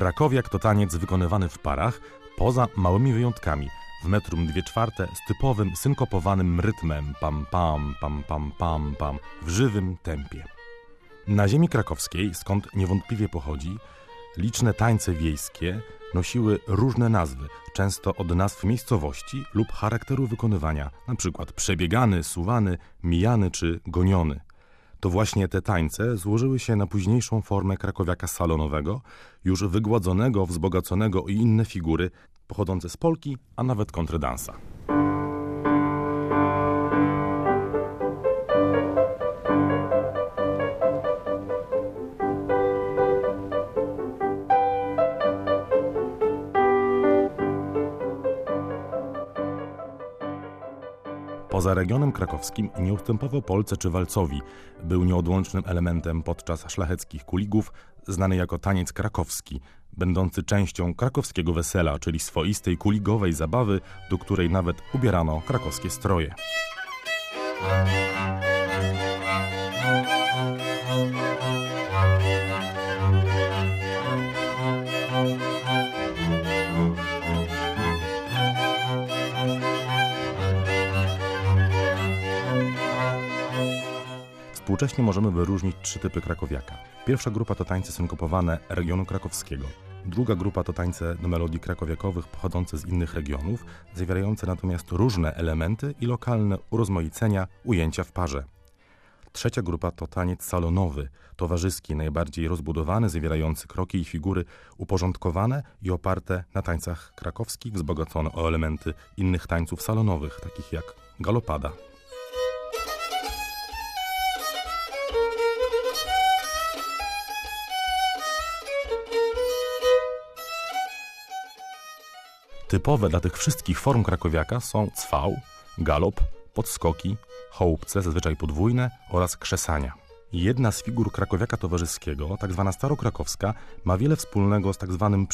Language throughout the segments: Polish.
Krakowiak to taniec wykonywany w parach, poza małymi wyjątkami, w metrum dwie czwarte z typowym synkopowanym rytmem pam pam pam pam pam pam w żywym tempie. Na ziemi krakowskiej, skąd niewątpliwie pochodzi, liczne tańce wiejskie nosiły różne nazwy, często od nazw miejscowości lub charakteru wykonywania, np. przebiegany, suwany, mijany czy goniony. To właśnie te tańce złożyły się na późniejszą formę krakowiaka salonowego, już wygładzonego, wzbogaconego o inne figury pochodzące z Polki, a nawet kontredansa. Poza regionem krakowskim nie ustępował Polce czy walcowi. Był nieodłącznym elementem podczas szlacheckich kuligów, znany jako taniec krakowski, będący częścią krakowskiego wesela, czyli swoistej kuligowej zabawy, do której nawet ubierano krakowskie stroje. Współcześnie możemy wyróżnić trzy typy krakowiaka. Pierwsza grupa to tańce synkopowane regionu krakowskiego. Druga grupa to tańce do melodii krakowiakowych pochodzące z innych regionów, zawierające natomiast różne elementy i lokalne urozmaicenia ujęcia w parze. Trzecia grupa to taniec salonowy, towarzyski, najbardziej rozbudowany, zawierający kroki i figury uporządkowane i oparte na tańcach krakowskich, wzbogacone o elementy innych tańców salonowych, takich jak galopada. Typowe dla tych wszystkich form krakowiaka są cwał, galop, podskoki, chołupce, zazwyczaj podwójne oraz krzesania. Jedna z figur krakowiaka towarzyskiego, tak zwana starokrakowska, ma wiele wspólnego z tak zwanym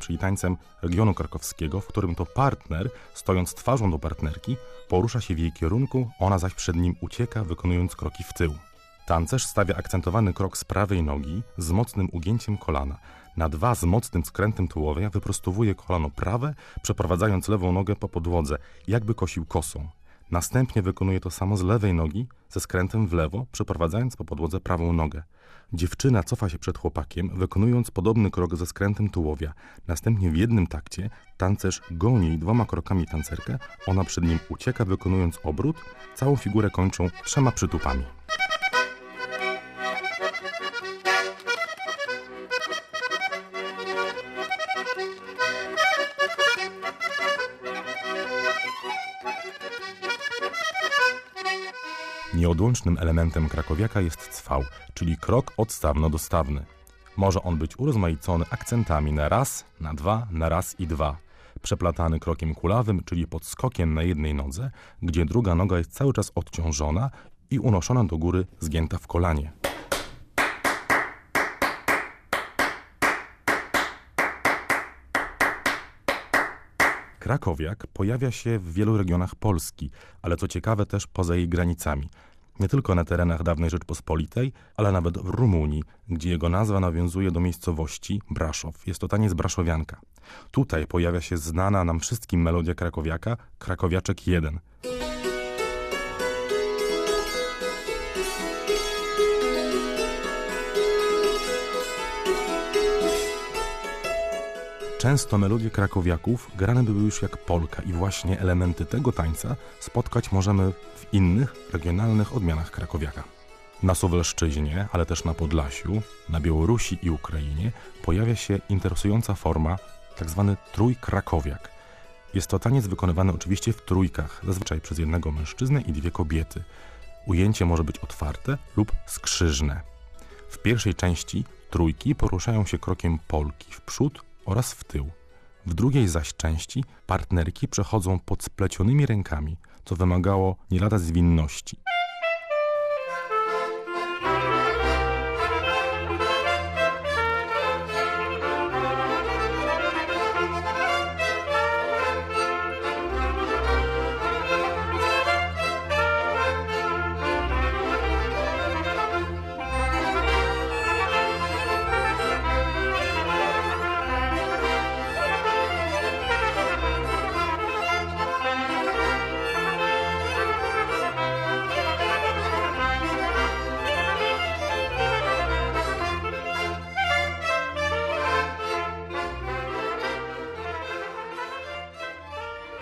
czyli tańcem regionu krakowskiego, w którym to partner, stojąc twarzą do partnerki, porusza się w jej kierunku, ona zaś przed nim ucieka, wykonując kroki w tył. Tancerz stawia akcentowany krok z prawej nogi z mocnym ugięciem kolana, na dwa z mocnym skrętem tułowia wyprostowuje kolano prawe, przeprowadzając lewą nogę po podłodze, jakby kosił kosą. Następnie wykonuje to samo z lewej nogi, ze skrętem w lewo, przeprowadzając po podłodze prawą nogę. Dziewczyna cofa się przed chłopakiem, wykonując podobny krok ze skrętem tułowia. Następnie w jednym takcie tancerz goni dwoma krokami tancerkę, ona przed nim ucieka, wykonując obrót, całą figurę kończą trzema przytupami. Nieodłącznym elementem krakowiaka jest cwał, czyli krok odstawno-dostawny. Może on być urozmaicony akcentami na raz, na dwa, na raz i dwa. Przeplatany krokiem kulawym, czyli podskokiem na jednej nodze, gdzie druga noga jest cały czas odciążona i unoszona do góry, zgięta w kolanie. Krakowiak pojawia się w wielu regionach Polski, ale co ciekawe też poza jej granicami. Nie tylko na terenach dawnej Rzeczpospolitej, ale nawet w Rumunii, gdzie jego nazwa nawiązuje do miejscowości Braszow. Jest to taniec braszowianka. Tutaj pojawia się znana nam wszystkim melodia krakowiaka, Krakowiaczek 1. Często melodie krakowiaków grane były już jak polka i właśnie elementy tego tańca spotkać możemy w innych, regionalnych odmianach krakowiaka. Na Suwalszczyźnie, ale też na Podlasiu, na Białorusi i Ukrainie pojawia się interesująca forma tzw. Tak trójkrakowiak. Jest to taniec wykonywany oczywiście w trójkach, zazwyczaj przez jednego mężczyznę i dwie kobiety. Ujęcie może być otwarte lub skrzyżne. W pierwszej części trójki poruszają się krokiem polki w przód oraz w tył. W drugiej zaś części partnerki przechodzą pod splecionymi rękami, co wymagało nie lada zwinności.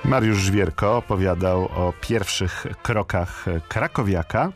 Mariusz Żwierko opowiadał o pierwszych krokach krakowiaka.